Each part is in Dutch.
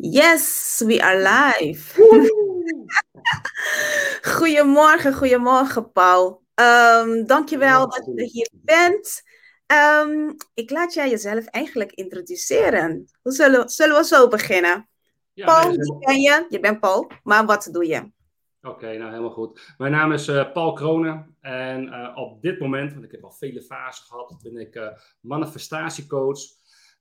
Yes, we are live. goedemorgen, goedemorgen Paul. Um, dankjewel dat je hier bent. Um, ik laat jij jezelf eigenlijk introduceren. Hoe zullen, zullen we zo beginnen? Ja, Paul, wie ben je? Je bent Paul, maar wat doe je? Oké, nou helemaal goed. Mijn naam is uh, Paul Kronen en uh, op dit moment, want ik heb al vele fasen gehad, ben ik uh, manifestatiecoach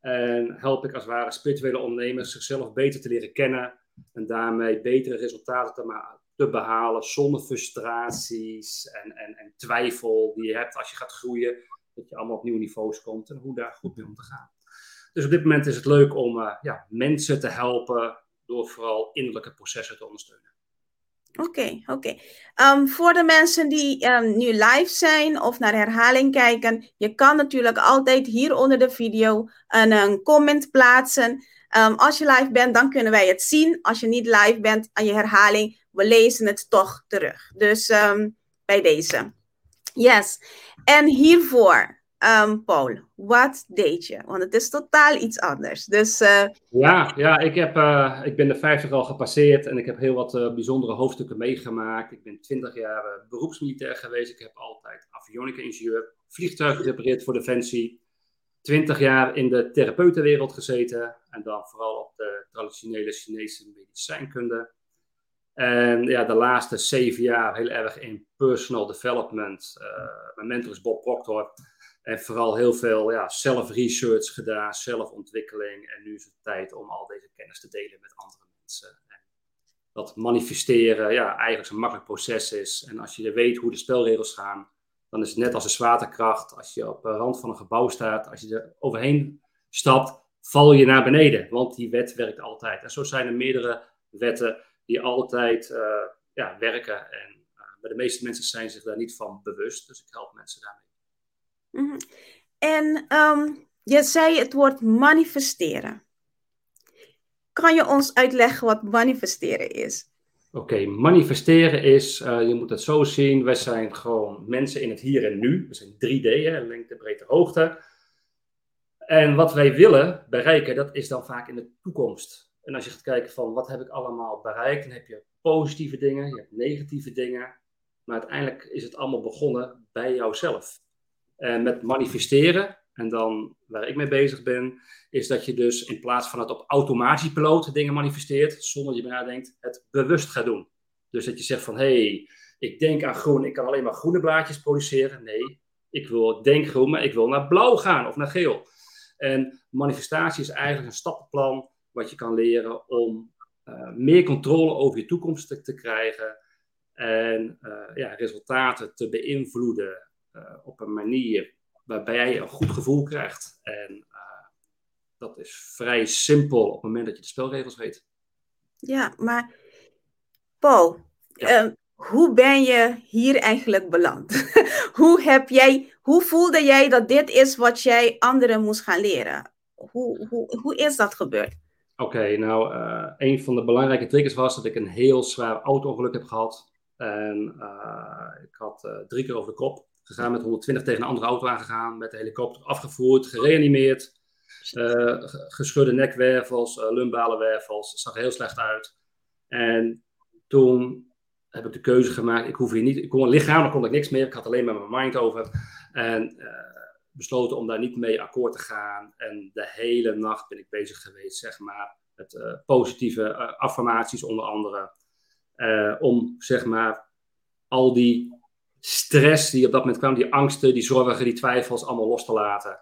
en help ik als het ware spirituele ondernemers zichzelf beter te leren kennen en daarmee betere resultaten te, te behalen zonder frustraties en, en, en twijfel die je hebt als je gaat groeien, dat je allemaal op nieuwe niveaus komt en hoe daar goed mee om te gaan. Dus op dit moment is het leuk om ja, mensen te helpen door vooral innerlijke processen te ondersteunen. Oké, oké. Ehm, voor de mensen die um, nu live zijn of naar herhaling kijken, je kan natuurlijk altijd hier onder de video een, een comment plaatsen. Um, als je live bent, dan kunnen wij het zien. Als je niet live bent aan je herhaling, we lezen het toch terug. Dus bij deze. Yes. En hiervoor Um, Paul, wat deed je? Want het is totaal iets anders. Dus, uh... ja, ja ik, heb, uh, ik ben de 50 al gepasseerd en ik heb heel wat uh, bijzondere hoofdstukken meegemaakt. Ik ben 20 jaar beroepsmilitair geweest. Ik heb altijd avionica-ingenieur, vliegtuigen gerepareerd voor Defensie. 20 jaar in de therapeutenwereld gezeten en dan vooral op de traditionele Chinese medicijnkunde. En ja, de laatste zeven jaar heel erg in personal development. mijn mentor is Bob Proctor. En vooral heel veel ja, self-research gedaan, zelfontwikkeling. En nu is het tijd om al deze kennis te delen met andere mensen. En dat manifesteren ja, eigenlijk een makkelijk proces is. En als je weet hoe de spelregels gaan, dan is het net als een zwaartekracht. Als je op de rand van een gebouw staat, als je er overheen stapt, val je naar beneden. Want die wet werkt altijd. En zo zijn er meerdere wetten die altijd uh, ja, werken. En uh, de meeste mensen zijn zich daar niet van bewust. Dus ik help mensen daarmee. Mhm. En um, je zei het woord manifesteren. Kan je ons uitleggen wat manifesteren is? Oké, manifesteren is, uh, je moet het zo zien, wij zijn gewoon mensen in het hier en nu. We zijn 3D, hè, lengte, breedte, hoogte. En wat wij willen bereiken, dat is dan vaak in de toekomst. En als je gaat kijken van wat heb ik allemaal bereikt, dan heb je positieve dingen, je hebt negatieve dingen. Maar uiteindelijk is het allemaal begonnen bij jouzelf. En met manifesteren, en dan waar ik mee bezig ben, is dat je dus in plaats van het op automatische piloot dingen manifesteert, zonder dat je nadenkt, het bewust gaat doen. Dus dat je zegt van, hé, hey, ik denk aan groen, ik kan alleen maar groene blaadjes produceren. Nee, ik wil denk groen, maar ik wil naar blauw gaan of naar geel. En manifestatie is eigenlijk een stappenplan wat je kan leren om uh, meer controle over je toekomst te, krijgen en uh, ja, resultaten te beïnvloeden eh, op een manier waarbij jij een goed gevoel krijgt. En eh, dat is vrij simpel op het moment dat je de spelregels weet. Ja, maar Paul, ehm, hoe ben je hier eigenlijk beland? hoe, heb jij, hoe voelde jij dat dit is wat jij anderen moest gaan leren? Hoe, hoe, hoe is dat gebeurd? Oké, nou, uh, een van de belangrijke triggers was dat ik een heel zwaar auto-ongeluk heb gehad. En ik had drie keer over de kop gegaan met 120 tegen een andere auto aangegaan, met de helikopter afgevoerd, gereanimeerd, uh, geschudde nekwervels, uh, lumbale wervels, het zag er heel slecht uit. En toen heb ik de keuze gemaakt, ik hoef hier niet, ik kon lichamelijk kon ik niks meer, ik had alleen maar mijn mind over. En uh, besloten om daar niet mee akkoord te gaan. En de hele nacht ben ik bezig geweest, zeg maar, met positieve affirmaties onder andere. om, zeg maar, al die stress die op dat moment kwam, die angsten, die zorgen, die twijfels allemaal los te laten.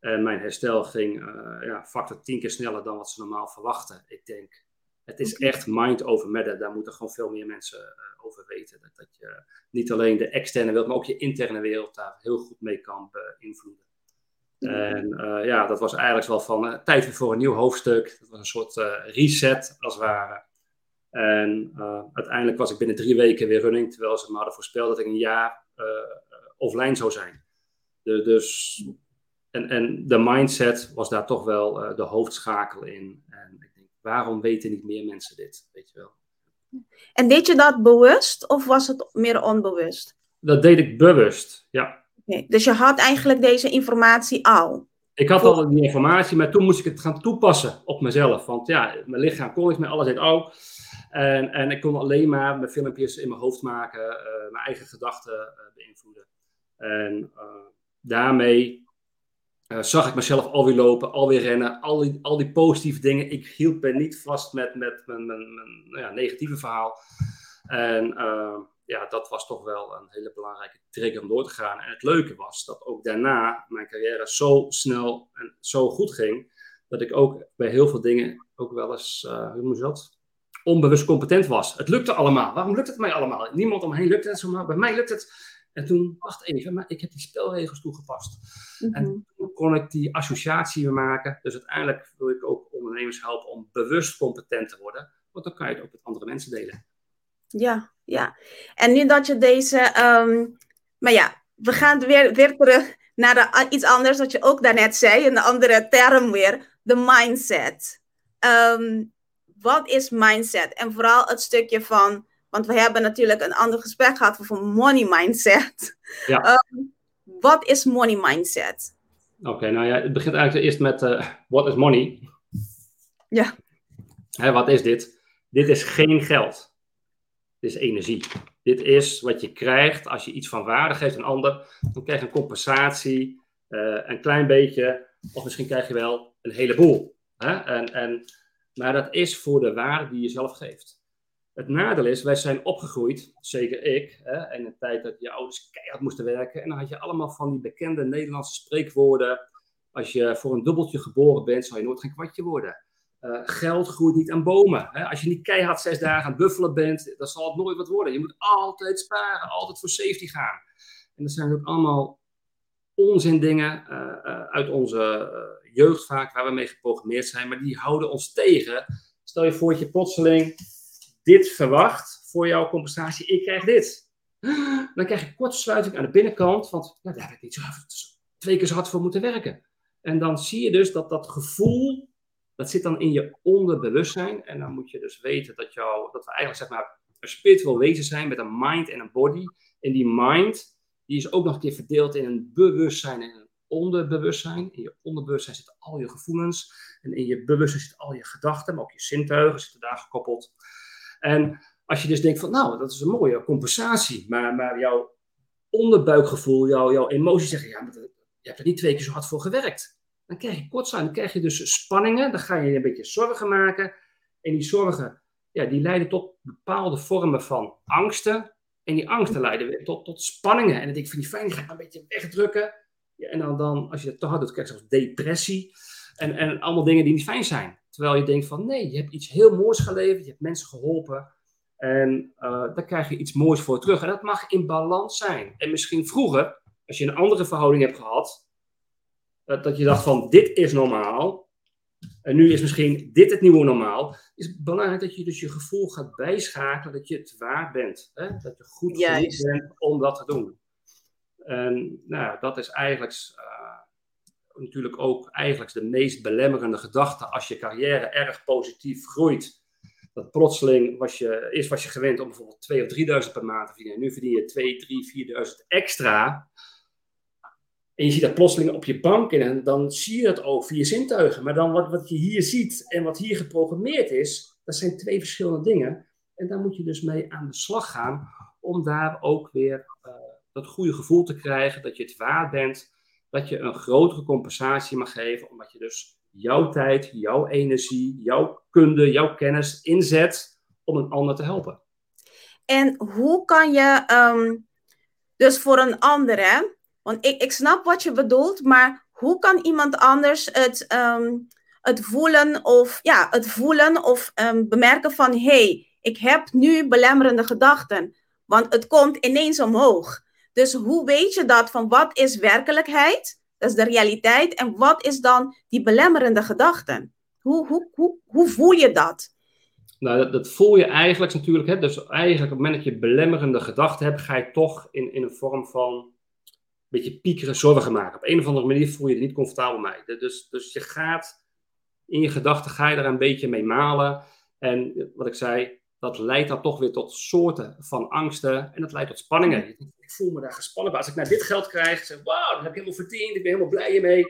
En mijn herstel ging uh, ja, factor tien keer sneller dan wat ze normaal verwachten. Ik denk, het is echt mind over matter. Daar moeten gewoon veel meer mensen uh, over weten. Dat, dat je niet alleen de externe wereld, maar ook je interne wereld daar heel goed mee kan beïnvloeden. En uh, ja, dat was eigenlijk wel van tijd voor een nieuw hoofdstuk. Dat was een soort reset als het ware. En uh, uiteindelijk was ik binnen drie weken weer running, terwijl ze me hadden voorspeld dat ik een jaar uh, offline zou zijn. De, dus, en, en de mindset was daar toch wel uh, de hoofdschakel in. En ik denk, waarom weten niet meer mensen dit? Weet je wel. En deed je dat bewust of was het meer onbewust? Dat deed ik bewust, ja. Okay, dus je had eigenlijk deze informatie al? Ik had al die informatie, maar toen moest ik het gaan toepassen op mezelf. Want ja, mijn lichaam kon niet meer, alles deed ook. En, en ik kon alleen maar mijn filmpjes in mijn hoofd maken, uh, mijn eigen gedachten uh, beïnvloeden. En uh, daarmee zag ik mezelf alweer lopen, alweer rennen, al die, al die positieve dingen. Ik hield me niet vast met, met mijn, mijn, nou ja, negatieve verhaal. En ja, dat was toch wel een hele belangrijke trigger om door te gaan. En het leuke was dat ook daarna mijn carrière zo snel en zo goed ging, dat ik ook bij heel veel dingen ook wel eens, hoe moet je dat? Onbewust competent was. Het lukte allemaal. Waarom lukt het mij allemaal? Niemand om me heen lukt het zomaar. Bij mij lukt het. En toen, wacht even, maar ik heb die spelregels toegepast. Mm -hmm. En toen kon ik die associatie weer maken. Dus uiteindelijk wil ik ook ondernemers helpen om bewust competent te worden. Want dan kan je het ook met andere mensen delen. Ja, ja. En nu dat je deze. Um, maar ja, we gaan weer, weer terug naar de, iets anders wat je ook daarnet zei, een andere term weer: de mindset. Um, wat is mindset? En vooral het stukje van. Want we hebben natuurlijk een ander gesprek gehad over money mindset. Ja. Um, wat is money mindset? Oké, okay, nou ja, het begint eigenlijk eerst met uh, what is money? Ja. Hè, wat is dit? Dit is geen geld. Dit is energie. Dit is wat je krijgt als je iets van waarde geeft aan een ander. Dan krijg je een compensatie, uh, een klein beetje, of misschien krijg je wel een heleboel. Hè? En, en, maar dat is voor de waarde die je zelf geeft. Het nadeel is, wij zijn opgegroeid, zeker ik, hè, in een tijd dat je ouders keihard moesten werken. En dan had je allemaal van die bekende Nederlandse spreekwoorden. Als je voor een dubbeltje geboren bent, zal je nooit geen kwartje worden. Uh, geld groeit niet aan bomen. Hè? Als je niet keihard zes dagen aan het buffelen bent, dan zal het nooit wat worden. Je moet altijd sparen, altijd voor safety gaan. En dat zijn ook allemaal onzin dingen uh, uh, uit onze jeugd vaak, waar we mee geprogrammeerd zijn, maar die houden ons tegen. Stel je voor dat je plotseling dit verwacht voor jouw compensatie, ik krijg dit. Dan krijg je kortsluiting aan de binnenkant, want ja, daar heb ik niet zo twee keer zo hard voor moeten werken. En dan zie je dus dat dat gevoel dat zit dan in je onderbewustzijn. En dan moet je dus weten dat, jou, dat we eigenlijk zeg maar, een spiritueel wezen zijn met een mind en een body. En die mind, die is ook nog een keer verdeeld in een bewustzijn en een onderbewustzijn. In je onderbewustzijn zitten al je gevoelens. En in je bewustzijn zitten al je gedachten, maar ook je zintuigen zitten daar gekoppeld. En als je dus denkt van, nou, dat is een mooie compensatie. Maar, maar jouw onderbuikgevoel, jouw, jouw emoties zeggen, ja, je hebt er niet twee keer zo hard voor gewerkt dan krijg je kortsluiting, dan krijg je dus spanningen, dan ga je een beetje zorgen maken. En die zorgen, ja, die leiden tot bepaalde vormen van angsten. En die angsten leiden weer tot, tot spanningen. En dan denk ik van die fijn, die ga ik een beetje wegdrukken. En dan, dan, als je het te hard doet, krijg je zelfs depressie. En, en allemaal dingen die niet fijn zijn. Terwijl je denkt van nee, je hebt iets heel moois geleverd, je hebt mensen geholpen. En uh, dan krijg je iets moois voor terug. En dat mag in balans zijn. En misschien vroeger, als je een andere verhouding hebt gehad, dat, dat je dacht van dit is normaal. En nu is misschien dit het nieuwe normaal. Is het belangrijk dat je dus je gevoel gaat bijschakelen dat je het waard bent. Hè? Dat je goed genoeg bent om dat te doen. En nou, dat is eigenlijk uh, natuurlijk ook eigenlijk de meest belemmerende gedachte als je carrière erg positief groeit. Dat plotseling was je, eerst was je gewend om bijvoorbeeld 2.000 of 3.000 per maand te verdienen. Nu verdien je 2, 3, 4.000 extra en je ziet dat plotseling op je bank en dan zie je dat ook via zintuigen. Maar dan wat, wat je hier ziet en wat hier geprogrammeerd is, dat zijn twee verschillende dingen. En daar moet je dus mee aan de slag gaan om daar ook weer uh, dat goede gevoel te krijgen dat je het waard bent, dat je een grotere compensatie mag geven, omdat je dus jouw tijd, jouw energie, jouw kunde, jouw kennis inzet om een ander te helpen. En hoe kan je, um, dus voor een ander, hè, want ik, ik snap wat je bedoelt, maar hoe kan iemand anders het, um, het voelen of, ja, het voelen of um, bemerken van hé, hey, ik heb nu belemmerende gedachten, want het komt ineens omhoog. Dus hoe weet je dat van wat is werkelijkheid, dat is de realiteit, en wat is dan die belemmerende gedachten? Hoe, hoe, hoe, hoe voel je dat? Nou, dat, dat, voel je eigenlijk natuurlijk. Hè? Dus eigenlijk op het moment dat je belemmerende gedachten hebt, ga je toch in, in een vorm van een beetje piekeren, zorgen maken. Op een of andere manier voel je je niet comfortabel mee. Dus, dus je gaat in je gedachten, ga je daar een beetje mee malen. En wat ik zei, dat leidt dan toch weer tot soorten van angsten. En dat leidt tot spanningen. Ik voel me daar gespannen bij. Als ik naar dit geld krijg, zeg wauw, dat heb ik helemaal verdiend. Ik ben helemaal blij mee.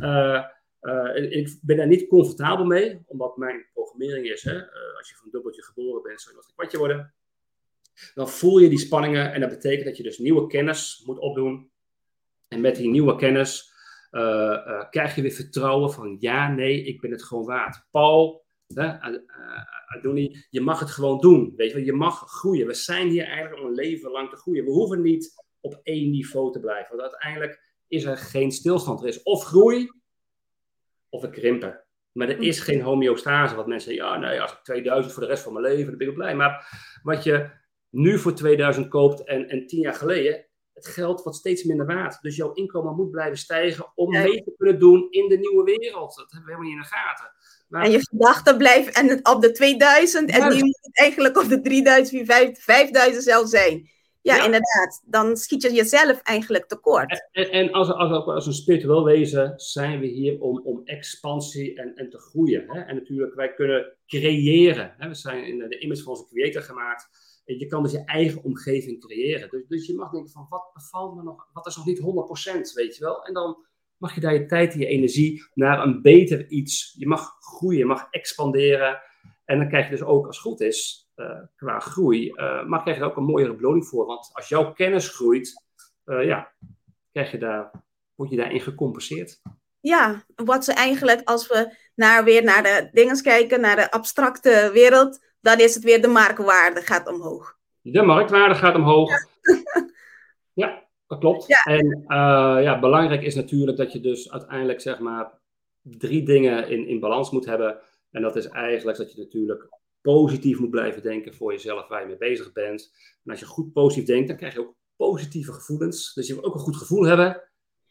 Uh, uh, ik ben daar niet comfortabel mee, omdat mijn programmering is, hè, uh, als je van een dubbeltje geboren bent, zou je nog een kwartje worden. Dan voel je die spanningen en dat betekent dat je dus nieuwe kennis moet opdoen. En met die nieuwe kennis krijg je weer vertrouwen van ja, nee, ik ben het gewoon waard. Paul, Adoni, je mag het gewoon doen. Weet je, je mag groeien. We zijn hier eigenlijk om een leven lang te groeien. We hoeven niet op één niveau te blijven. Want uiteindelijk is er geen stilstand. Er is of groei of we krimpen. Maar er is geen homeostase. Wat mensen zeggen, ja, nee, als ik 2000 voor de rest van mijn leven, dan ben ik blij. Maar wat je nu voor 2000 koopt en, en tien jaar geleden, het geld wordt steeds minder waard. Dus jouw inkomen moet blijven stijgen om mee te kunnen doen in de nieuwe wereld. Dat hebben we helemaal niet in de gaten. En je gedachten blijven en op de 2000 en nu moet het eigenlijk op de 3000, 5000 zelf zijn. Ja, inderdaad. Dan schiet je jezelf eigenlijk tekort. En, en als, als, als, een spiritueel wezen zijn we hier om, om expansie en, en te groeien. Hè? En natuurlijk, wij kunnen creëren. Hè? We zijn in de image van onze creator gemaakt. En je kan dus je eigen omgeving creëren. Dus, dus je mag denken van, wat bevalt me nog? Wat is nog niet 100%, weet je wel? En dan mag je daar je tijd en je energie naar een beter iets. Je mag groeien, je mag expanderen. En dan krijg je dus ook, als het goed is, uh, qua groei, uh, maar krijg je er ook een mooiere beloning voor. Want als jouw kennis groeit, uh, ja, krijg je daar, word je daarin gecompenseerd. Ja, wat ze eigenlijk, als we naar, weer naar de dingen kijken, naar de abstracte wereld, dan is het weer de marktwaarde gaat omhoog. De marktwaarde gaat omhoog. Ja, ja dat klopt. Ja. En ja, belangrijk is natuurlijk dat je dus uiteindelijk zeg maar drie dingen in, in balans moet hebben. En dat is eigenlijk dat je natuurlijk positief moet blijven denken voor jezelf waar je mee bezig bent. En als je goed positief denkt, dan krijg je ook positieve gevoelens. Dus je wil ook een goed gevoel hebben.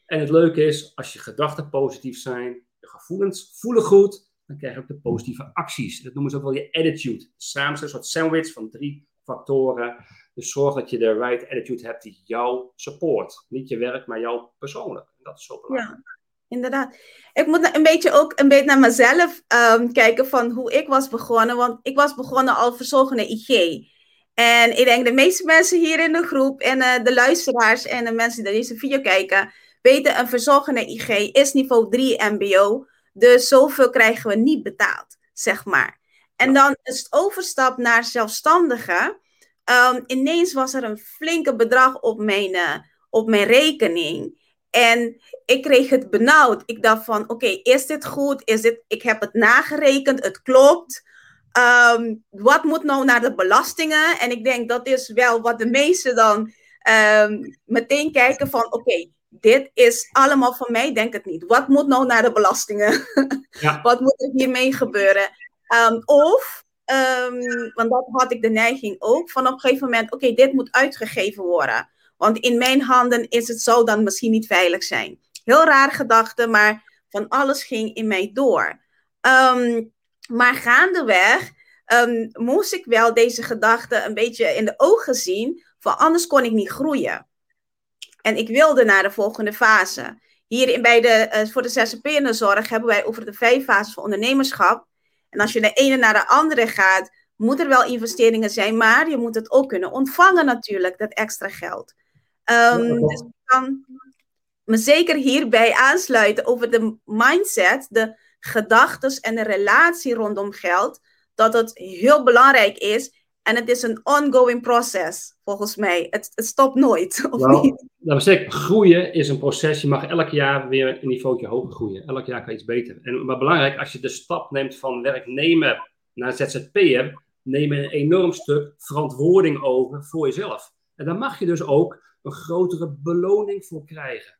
En het leuke is, als je gedachten positief zijn, je gevoelens voelen goed, dan krijg je ook de positieve acties. Dat noemen ze ook wel je attitude. Samen een soort sandwich van drie factoren. Dus zorg dat je de right attitude hebt die jou support. Niet je werk, maar jou persoonlijk. En dat is zo belangrijk. Ja inderdaad. Ik moet een beetje ook een beetje naar mezelf um, kijken van hoe ik was begonnen. Want ik was begonnen al verzorgende IG. En ik denk de meeste mensen hier in de groep en uh, de luisteraars en de mensen die deze video kijken, weten een verzorgende IG is niveau 3 MBO. Dus zoveel krijgen we niet betaald, zeg maar. En dan is het overstap naar zelfstandige. Um, ineens was er een flinke bedrag op mijn, uh, op mijn rekening. En ik kreeg het benauwd. Ik dacht van, oké, is dit goed? Is dit, ik heb het nagerekend, het klopt. Ehm, wat moet nou naar de belastingen? En ik denk dat is wel wat de meesten dan um, meteen kijken van, oké, dit is allemaal van mij, denk het niet. Wat moet nou naar de belastingen? Ja. wat moet er hiermee gebeuren? Um, of, want dat had ik de neiging ook, van op een gegeven moment, oké, dit moet uitgegeven worden. Want in mijn handen is het zo dan misschien niet veilig zijn. Heel raar gedachte, maar van alles ging in mij door. Um, maar gaandeweg um, moest ik wel deze gedachte een beetje in de ogen zien, van anders kon ik niet groeien. En ik wilde naar de volgende fase. Hier in, bij de, uh, voor de zzp in de zorg hebben wij over de vijf fases van ondernemerschap. En als je de ene naar de andere gaat, moet er wel investeringen zijn, maar je moet het ook kunnen ontvangen natuurlijk, dat extra geld. Um, dus ik kan me zeker hierbij aansluiten over de mindset, de gedachten en de relatie rondom geld. Dat het heel belangrijk is. En het is een ongoing proces, volgens mij. Het, het stopt nooit, of nou, niet? Nou, zeg, groeien is een proces. Je mag elk jaar weer een niveautje hoger groeien. Elk jaar kan iets beter. En maar belangrijk, als je de stap neemt van werknemer naar ZZP'er, neem je een enorm stuk verantwoording over voor jezelf. En dan mag je dus ook een grotere beloning voor krijgen.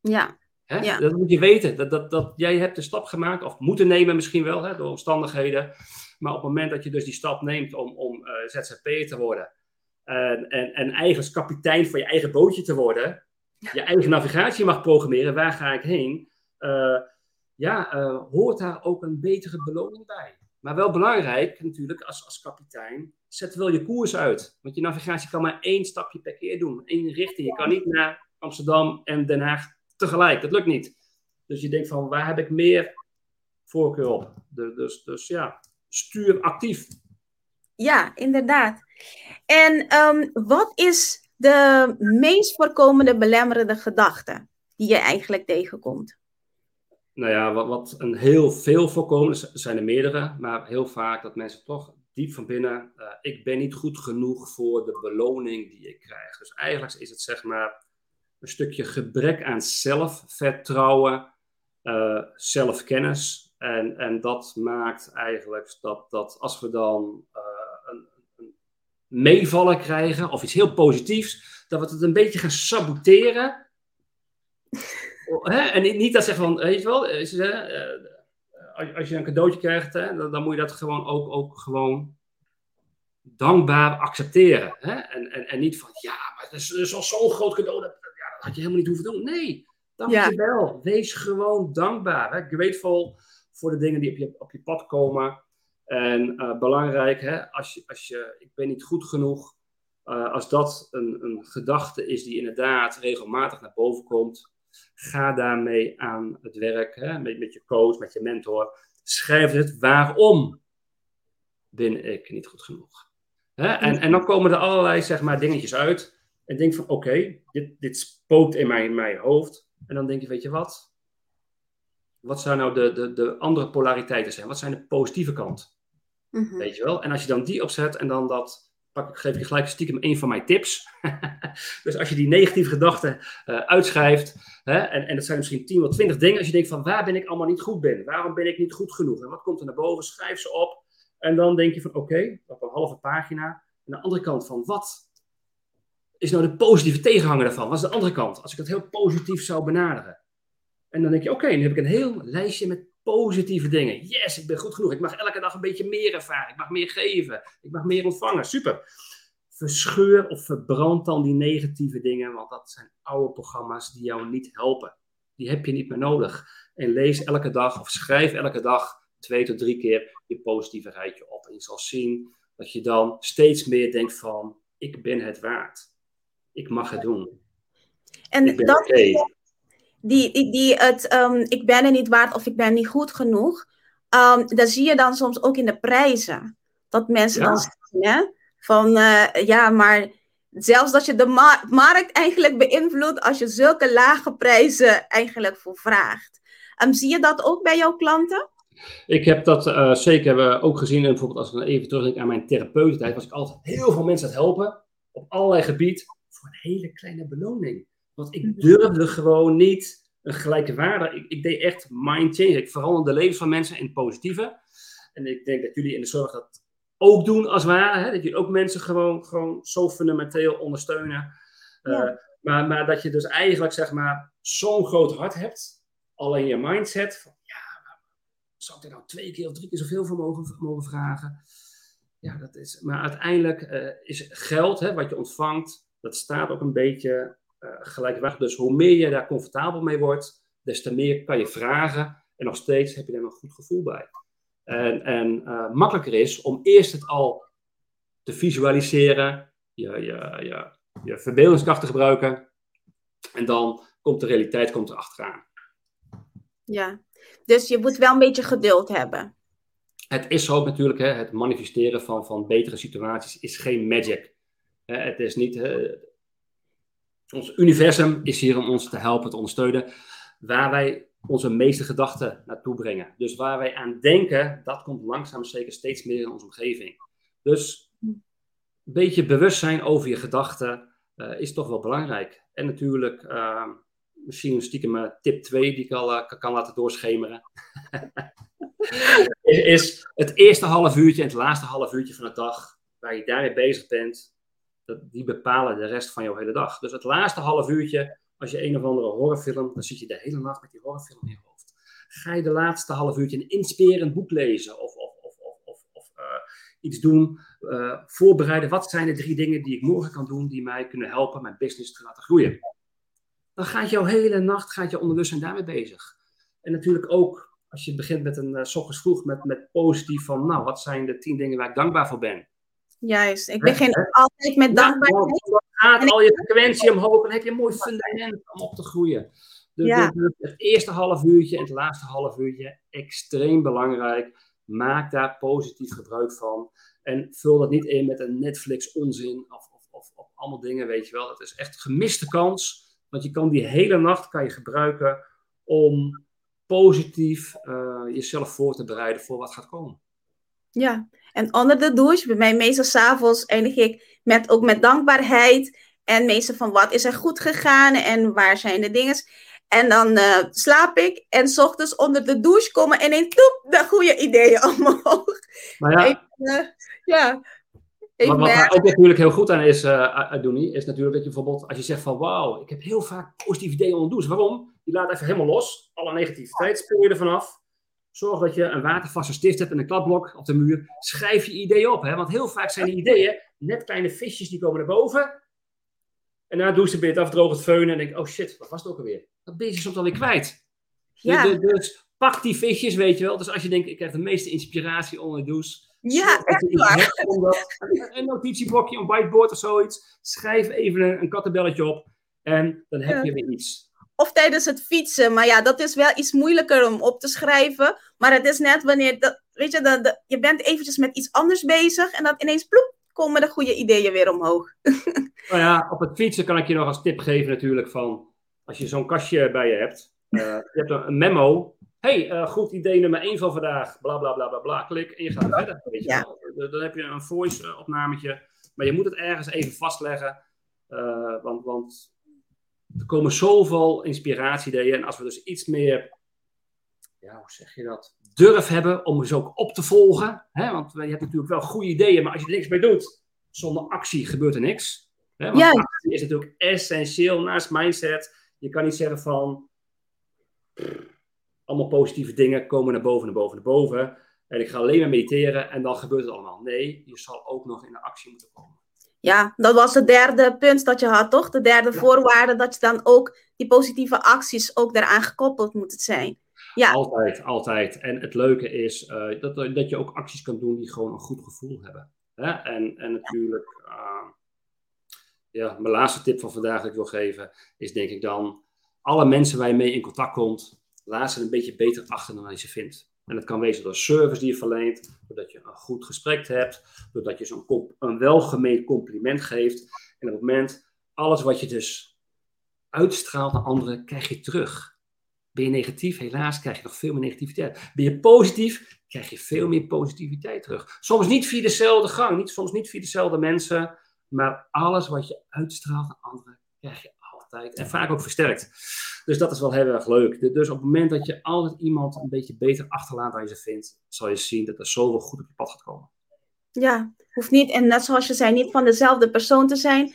Ja. Hè? ja. Dat moet je weten. Dat, dat, dat jij hebt de stap gemaakt, of moeten nemen misschien wel, hè, door omstandigheden. Maar op het moment dat je dus die stap neemt om, om uh, eh, ZZP'er te worden. En, en, en kapitein van je eigen bootje te worden. Je eigen navigatie mag programmeren. Waar ga ik heen? Uh, ja, uh, hoort daar ook een betere beloning bij. Maar wel belangrijk natuurlijk als, als kapitein, zet wel je koers uit. Want je navigatie kan maar één stapje per keer doen, één richting. Je kan niet naar Amsterdam en Den Haag tegelijk. Dat lukt niet. Dus je denkt van, waar heb ik meer voorkeur op? Dus, dus ja, stuur actief. Ja, inderdaad. En ehm, wat is de meest voorkomende belemmerende gedachte die je eigenlijk tegenkomt? Nou ja, wat, wat een heel veel voorkomend zijn er meerdere, maar heel vaak dat mensen toch diep van binnen, uh, ik ben niet goed genoeg voor de beloning die ik krijg. Dus eigenlijk is het zeg maar een stukje gebrek aan zelfvertrouwen, uh, zelfkennis. En, en dat maakt eigenlijk dat, dat als we dan uh, een, een meevallen krijgen of iets heel positiefs, dat we het een beetje gaan saboteren. Hè? En niet dat zeggen van, weet je wel, als je een cadeautje krijgt, hè, dan, dan, moet je dat gewoon ook, ook gewoon dankbaar accepteren. Hè? En, en, en niet van, ja, maar het is, is al zo'n groot cadeau, dat, ja, dat had je helemaal niet hoeven doen. Nee, dankjewel. Ja. Wees gewoon dankbaar. Hè? Grateful voor de dingen die op je, op je pad komen. En uh, belangrijk, hè, als, je, als je, ik ben niet goed genoeg, uh, als dat een, een gedachte is die inderdaad regelmatig naar boven komt, ga daarmee aan het werk, hè, met, met je coach, met je mentor. Schrijf het waarom ben ik niet goed genoeg. Hè? En, en dan komen er allerlei zeg maar, dingetjes uit. En denk van oké, dit, dit spookt in mijn, in mijn hoofd. En dan denk je, weet je wat? Wat zou nou de, de, de andere polariteiten zijn? Wat zijn de positieve kant? Mm Weet je wel? En als je dan die opzet en dan dat, pak ik, geef ik je gelijk stiekem een van mijn tips. dus als je die negatieve gedachten uh, uitschrijft, hè, en, en dat zijn misschien 10 of 20 dingen, als je denkt van waar ben ik allemaal niet goed ben? Waarom ben ik niet goed genoeg? En wat komt er naar boven? Schrijf ze op. En dan denk je van oké, op een halve pagina. En de andere kant van wat is nou de positieve tegenhanger daarvan? Wat is de andere kant? Als ik dat heel positief zou benaderen. En dan denk je oké, okay, nu heb ik een heel lijstje met positieve dingen. Yes, ik ben goed genoeg. Ik mag elke dag een beetje meer ervaren. Ik mag meer geven. Ik mag meer ontvangen. Super. Verscheur of verbrand dan die negatieve dingen, want dat zijn oude programma's die jou niet helpen. Die heb je niet meer nodig. En lees elke dag of schrijf elke dag twee tot drie keer je positieve rijtje op. En je zal zien dat je dan steeds meer denkt van, ik ben het waard. Ik mag het doen. En dat, okay. Die, die, het, um, ik ben er niet waard of ik ben niet goed genoeg, um, dat zie je dan soms ook in de prijzen. Dat mensen ja. dan zeggen, hè, van uh, ja, maar zelfs dat je de ma markt eigenlijk beïnvloedt als je zulke lage prijzen eigenlijk voor vraagt. Um, zie je dat ook bij jouw klanten? Ik heb dat uh, zeker ook gezien. En bijvoorbeeld als ik dan even terugdenk aan mijn therapeutentijd, was ik altijd heel veel mensen aan het helpen. Op allerlei gebieden. Voor een hele kleine beloning. Want ik mhm. durfde gewoon niet een gelijke waarde. Ik, ik deed echt mind change. Ik veranderde de levens van mensen in het positieve. En ik denk dat jullie in de zorg dat ook doen als het ware. Hè? Dat je ook mensen gewoon, gewoon zo fundamenteel ondersteunen. Ja. Uh, maar, maar dat je dus eigenlijk zeg maar zo'n groot hart hebt. Al in je mindset zou ik er nou twee keer of drie keer zoveel voor mogen, mogen vragen? Ja, dat is. Maar uiteindelijk uh, is geld, hè, wat je ontvangt, dat staat ook een beetje gelijkwaardig. Dus hoe meer je daar comfortabel mee wordt, des te meer kan je vragen. En nog steeds heb je daar een goed gevoel bij. En, en uh, makkelijker is om eerst het al te visualiseren, je, je, je, je verbeeldingskracht te gebruiken. En dan komt de realiteit komt er achteraan. Ja, dus je moet wel een beetje geduld hebben. Het is ook natuurlijk, hè, het manifesteren van, van betere situaties is geen magic. het is niet. Hè, ons universum is hier om ons te helpen, te ondersteunen. Waar wij onze meeste gedachten naartoe brengen. Dus waar wij aan denken, dat komt langzaam zeker steeds meer in onze omgeving. Dus een beetje bewustzijn over je gedachten uh, is toch wel belangrijk. En natuurlijk. Uh, misschien stiekem uh, tip 2 die ik al kan laten doorschemeren. is het eerste half uurtje en het laatste half uurtje van de dag waar je daarmee bezig bent, die bepalen de rest van jouw hele dag. Dus het laatste half uurtje, als je een of andere horrorfilm, dan zit je de hele nacht met die horrorfilm in je hoofd. Ga je de laatste half uurtje een inspirerend boek lezen of, of, of, of, of uh, iets doen, voorbereiden. Wat zijn de drie dingen die ik morgen kan doen die mij kunnen helpen mijn business te laten groeien? dan gaat jouw hele nacht, gaat je onderbewustzijn daarmee bezig. En natuurlijk ook als je begint met een, uh, s ochtends vroeg met, met positief van, nou, wat zijn de tien dingen waar ik dankbaar voor ben? Juist, ik begin altijd met dankbaarheid. dan gaat al je frequentie omhoog en heb je een mooi fundament om op te groeien. Dus, ja. het eerste half uurtje en het laatste half uurtje, extreem belangrijk. Maak daar positief gebruik van. En vul dat niet in met een Netflix onzin of, of, of, of allemaal dingen, weet je wel. Dat is echt gemiste kans. Want je kan die hele nacht kan je gebruiken om positief uh, jezelf voor te bereiden voor wat gaat komen. Ja, en onder de douche, bij mij meestal s'avonds eindig ik met, ook met dankbaarheid. En meestal van wat is er goed gegaan en waar zijn de dingen. En dan uh, slaap ik en s ochtends onder de douche komen en ineens toep, de goede ideeën omhoog. Maar ja, ik, uh, ja wat, wat er ook natuurlijk heel goed aan is, uh, is natuurlijk dat je bijvoorbeeld, als je zegt van wauw, ik heb heel vaak positieve ideeën onder de douche. Waarom? Je laat even helemaal los, alle negativiteit spoor je er vanaf. Zorg dat je een watervaste stift hebt en een kladblok op de muur. Schrijf je ideeën op, hè? want heel vaak zijn die ideeën net kleine visjes die komen naar boven. En na douche ben je het afdrogen, het feunen en denk oh shit, wat was het ook alweer? Dat ben je soms alweer kwijt. Ja. Dus, dus, pak die visjes, weet je wel. Dus als je denkt, ik heb de meeste inspiratie onder de douche. Ja, echt waar. een notitieblokje, een whiteboard of zoiets. Schrijf even een, een kattenbelletje op en dan heb je weer iets of tijdens het fietsen. Maar ja, dat is wel iets moeilijker om op te schrijven. Maar het is net wanneer, dat, weet je, de, je bent eventjes met iets anders bezig en dan ineens ploep, komen de goede ideeën weer omhoog. nou ja, op het fietsen kan ik je nog als tip geven natuurlijk van, als je zo'n kastje bij je hebt, uh, je hebt een memo. hey, uh, goed idee nummer 1 van vandaag, bla bla bla bla bla, klik en je gaat verder. Weet je ja. Dan heb je een voice opnametje, maar je moet het ergens even vastleggen. Uh, want, want er komen zoveel inspiratieideeën. En als we dus iets meer, ja, hoe zeg je dat? Durf hebben om ze ook op te volgen. Hè? Want je hebt natuurlijk wel goede ideeën, maar als je er niks mee doet, zonder actie gebeurt er niks. Hè? Want ja. actie is natuurlijk essentieel naast mindset. Je kan niet zeggen van. allemaal positieve dingen komen naar boven, naar boven, naar boven. En ik ga alleen maar mediteren en dan gebeurt het allemaal. Nee, je zal ook nog in de actie moeten komen. Ja, dat was het derde punt dat je had, toch? De derde voorwaarde dat je dan ook die positieve acties ook daaraan gekoppeld moet zijn. Ja. Altijd, altijd. En het leuke is uh, dat, dat je ook acties kan doen die gewoon een goed gevoel hebben. Hè? En, en natuurlijk, uh, ja, mijn laatste tip van vandaag dat ik wil geven, is denk ik dan, alle mensen waar je mee in contact komt, laat ze een beetje beter achter dan je ze vindt. En dat kan wezen door service die je verleent, doordat je een goed gesprek hebt, doordat je zo'n een welgemeend compliment geeft. En op het moment, alles wat je dus uitstraalt naar anderen, krijg je terug. Ben je negatief, helaas krijg je nog veel meer negativiteit. Ben je positief, krijg je veel meer positiviteit terug. Soms niet via dezelfde gang, niet, soms niet via dezelfde mensen, maar alles wat je uitstraalt naar anderen, krijg je en vaak ook versterkt. Dus dat is wel heel erg leuk. Dus op het moment dat je altijd iemand een beetje beter achterlaat dan je ze vindt, zal je zien dat er zoveel goed op je pad gaat komen. Ja, hoeft niet, en net zoals je zei, niet van dezelfde persoon te zijn.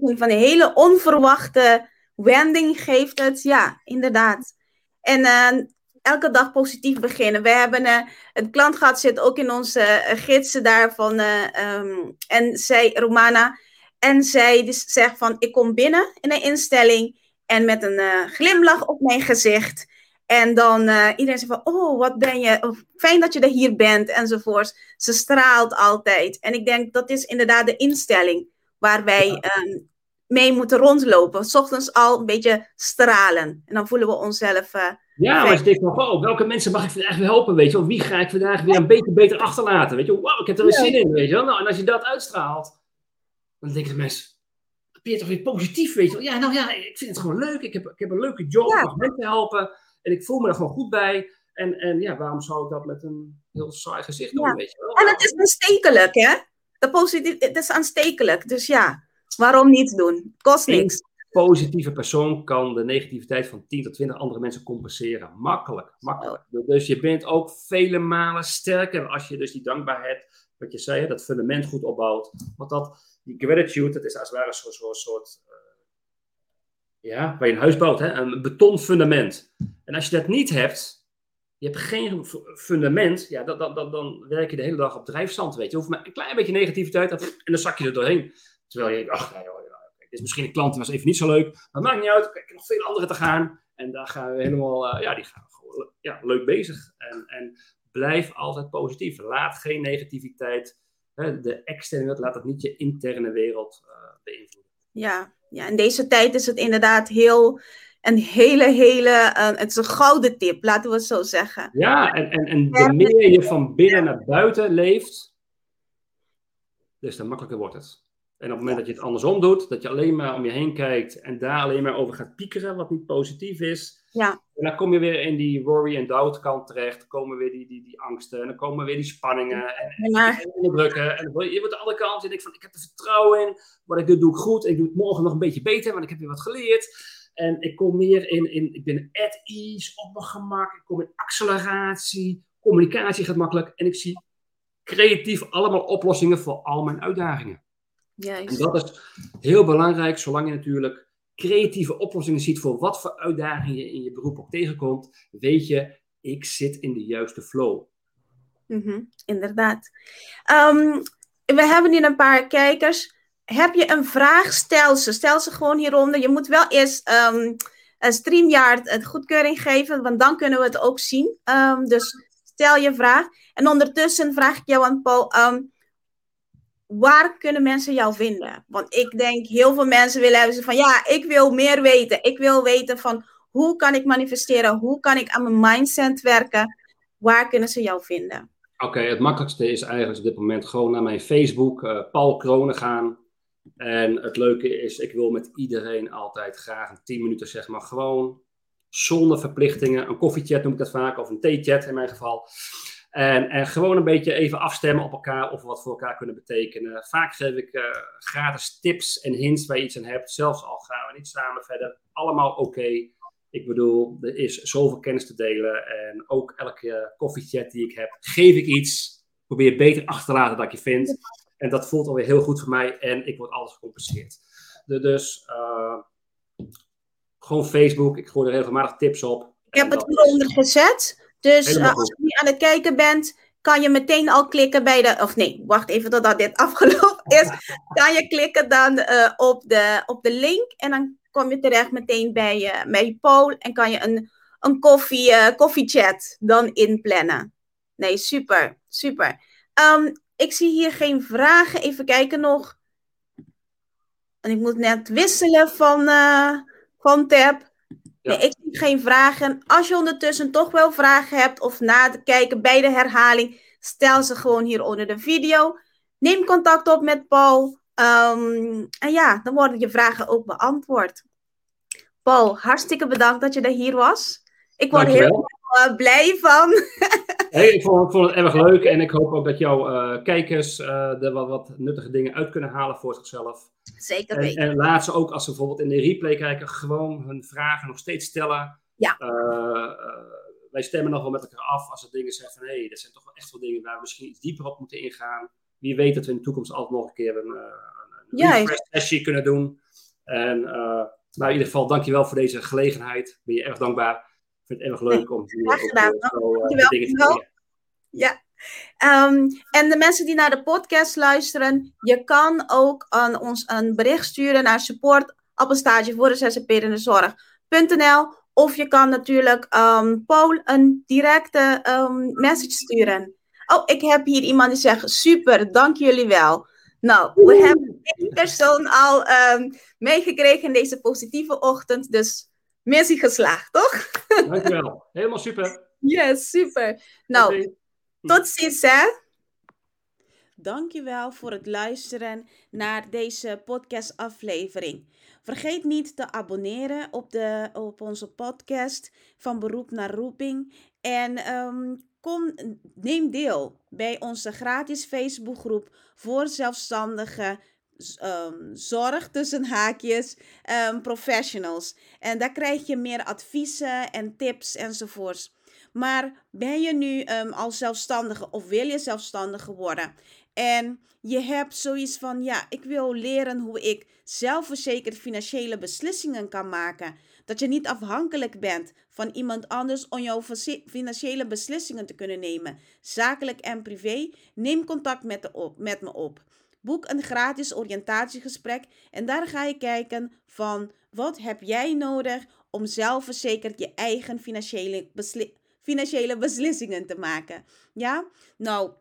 Van een hele onverwachte wending geeft het. Ja, inderdaad. En uh, elke dag positief beginnen. We hebben uh, het klantgat zit ook in onze uh, gidsen daarvan. Um, en zij, Romana, en zij dus zegt van, ik kom binnen in een instelling en met een uh, glimlach op mijn gezicht. En dan uh, iedereen zegt van, oh, wat ben je, fijn dat je er hier bent, enzovoort. Ze straalt altijd. En ik denk, dat is inderdaad de instelling waar wij um, mee moeten rondlopen. S ochtends al een beetje stralen. En dan voelen we onszelf uh, Ja, maar je denkt van, oh, welke mensen mag ik vandaag weer helpen, weet je wel? Wie ga ik vandaag weer een beetje beter achterlaten, weet je Wow, ik heb er weer zin in, weet je wel? Nou, en als je dat uitstraalt, dan denken de mensen, ben je toch weer positief, weet je wel. Ja, nou ja, ik vind het gewoon leuk. Ik heb, ik heb een leuke job, ik mag mensen helpen. En ik voel me er gewoon goed bij. En, en ja, waarom zou ik dat met een heel saai gezicht doen, weet je wel? En het is aanstekelijk, hè? De positief, het is aanstekelijk. Dus ja, waarom niet doen? Kost niks. Positieve persoon kan de negativiteit van 10 tot 20 andere mensen compenseren. Makkelijk, makkelijk. Dus je bent ook vele malen sterker als je dus die dankbaarheid, wat je zei, dat fundament goed opbouwt. Want dat die gratitude, dat is als het ware zo'n zo soort, uh, ja, waar je een huis bouwt, hè? een betonfundament. En als je dat niet hebt, je hebt geen fundament, ja, dan, dan, dan, dan werk je de hele dag op drijfzand, weet je. Je hoeft maar een klein beetje negativiteit en dan zak je er doorheen. Terwijl je ach, joh, dit is misschien een klant, die was even niet zo leuk. Maar maakt niet uit, ik heb nog veel andere te gaan. En daar gaan we helemaal, ja, die gaan gewoon ja, leuk bezig. En, en blijf altijd positief. Laat geen negativiteit, hè, de externe laat het niet je interne wereld beïnvloeden. Ja, ja, in deze tijd is het inderdaad heel een hele, hele, uh, het is een gouden tip, laten we het zo zeggen. Ja, en, en, en de meer je van binnen naar buiten leeft, des te makkelijker wordt het. En op het moment dat je het andersom doet, dat je alleen maar om je heen kijkt en daar alleen maar over gaat piekeren, wat niet positief is. Ja. En dan kom je weer in die worry en doubt kant terecht. Dan komen weer die, die, die angsten en dan komen weer die spanningen en, en onderdrukken. En je wordt aan alle kanten en ik van, ik heb er vertrouwen in. Wat ik doe, doe ik goed. Ik doe het morgen nog een beetje beter, want ik heb weer wat geleerd. En ik kom meer in, in ik ben at ease, op mijn gemak. Ik kom in acceleratie. Communicatie gaat makkelijk. En ik zie creatief allemaal oplossingen voor al mijn uitdagingen. Juist. En dat is heel belangrijk, zolang je natuurlijk creatieve oplossingen ziet voor wat voor uitdagingen je in je beroep ook tegenkomt, weet je, ik zit in de juiste flow. Mm inderdaad. Um, we hebben hier een paar kijkers heb je een vraag, stel ze. Stel ze gewoon hieronder. Je moet wel eerst um, een StreamYard een goedkeuring geven, want dan kunnen we het ook zien. Um, dus stel je vraag. En ondertussen vraag ik jou aan Paul, um, waar kunnen mensen jou vinden? Want ik denk, heel veel mensen willen hebben van, ja, ik wil meer weten. Ik wil weten van, hoe kan ik manifesteren? Hoe kan ik aan mijn mindset werken? Waar kunnen ze jou vinden? Oké, het makkelijkste is eigenlijk op dit moment gewoon naar mijn Facebook, uh, Paul Kronen gaan. En het leuke is, ik wil met iedereen altijd graag een 10 minuten, zeg maar, gewoon zonder verplichtingen. Een koffiechat noem ik dat vaak, of een theechat in mijn geval. En, en gewoon een beetje even afstemmen op elkaar of we wat voor elkaar kunnen betekenen. Vaak geef ik uh, gratis tips en hints waar je iets aan hebt. Zelfs al gaan we niet samen verder. Allemaal oké. Ik bedoel, er is zoveel kennis te delen. En ook elke koffiechat die ik heb, geef ik iets. Probeer beter achter te laten dat je vindt. En dat voelt alweer heel goed voor mij en ik word alles gecompenseerd. dus uh, gewoon Facebook, ik gooi er regelmatig tips op. Ik heb het hieronder gezet. Dus uh, als je nu aan het kijken bent, kan je meteen al klikken bij de. Of nee, wacht even totdat dit afgelopen is. kan je klikken dan uh, op, de, op de link en dan kom je terecht meteen bij, uh, bij Paul en kan je een, een koffie, uh, koffiechat dan inplannen. Nee, super, super. Um, ik zie hier geen vragen. Even kijken nog. En ik moet net wisselen van, van tab. Nee, ik zie geen vragen. Als je ondertussen toch wel vragen hebt of na te kijken bij de herhaling, stel ze gewoon hier onder de video. Neem contact op met Paul. Um, en ja, dan worden je vragen ook beantwoord. Paul, hartstikke bedankt dat je er hier was. Ik word heel uh, blij van. hey, ik, vond, ik, vond, het erg leuk en ik hoop ook dat jouw uh, kijkers uh, er wat, wat, nuttige dingen uit kunnen halen voor zichzelf. Zeker weten. En, en, laat ze ook, als ze bijvoorbeeld in de replay kijken, gewoon hun vragen nog steeds stellen. Ja. wij stemmen nog wel met elkaar af als er dingen zijn van hé, hey, dat zijn toch wel echt wel dingen waar we misschien iets dieper op moeten ingaan. Wie weet dat we in de toekomst altijd nog een keer een, een, een refresh sessie kunnen doen. En nou, in ieder geval, dankjewel voor deze gelegenheid. Ben je erg dankbaar vind het erg leuk om hier Graag gedaan. Ook, zo, uh, dingen te doen. Ja. Um, en de mensen die naar de podcast luisteren, je kan ook aan ons een bericht sturen naar support op een stage voor de zorg.nl of je kan natuurlijk um, Paul een directe um, message sturen. Oh, ik heb hier iemand die zegt, super, dank jullie wel. Nou, we hebben één persoon al meegekregen in deze positieve ochtend, dus missie geslaagd, toch? Dankjewel. Helemaal super. Yes, super. Nou, okay. tot ziens hè. Dankjewel voor het luisteren naar deze podcastaflevering. Vergeet niet te abonneren op, de, op onze podcast van beroep naar roeping. En um, kom, neem deel bij onze gratis Facebookgroep voor zelfstandigen um, zorg tussen haakjes um, professionals. En daar krijg je meer adviezen en tips enzovoorts. Maar ben je nu um, al zelfstandige of wil je zelfstandige worden? En je hebt zoiets van, ja, ik wil leren hoe ik zelfverzekerd financiële beslissingen kan maken. Dat je niet afhankelijk bent van iemand anders om jouw financiële beslissingen te kunnen nemen. Zakelijk en privé. Neem contact met me op. Boek een gratis oriëntatiegesprek en daar ga je kijken van Wat heb jij nodig om zelfverzekerd je eigen financiële, financiële beslissingen te maken? Ja, nou,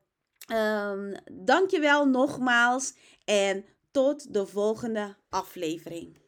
um, dankjewel nogmaals en tot de volgende aflevering.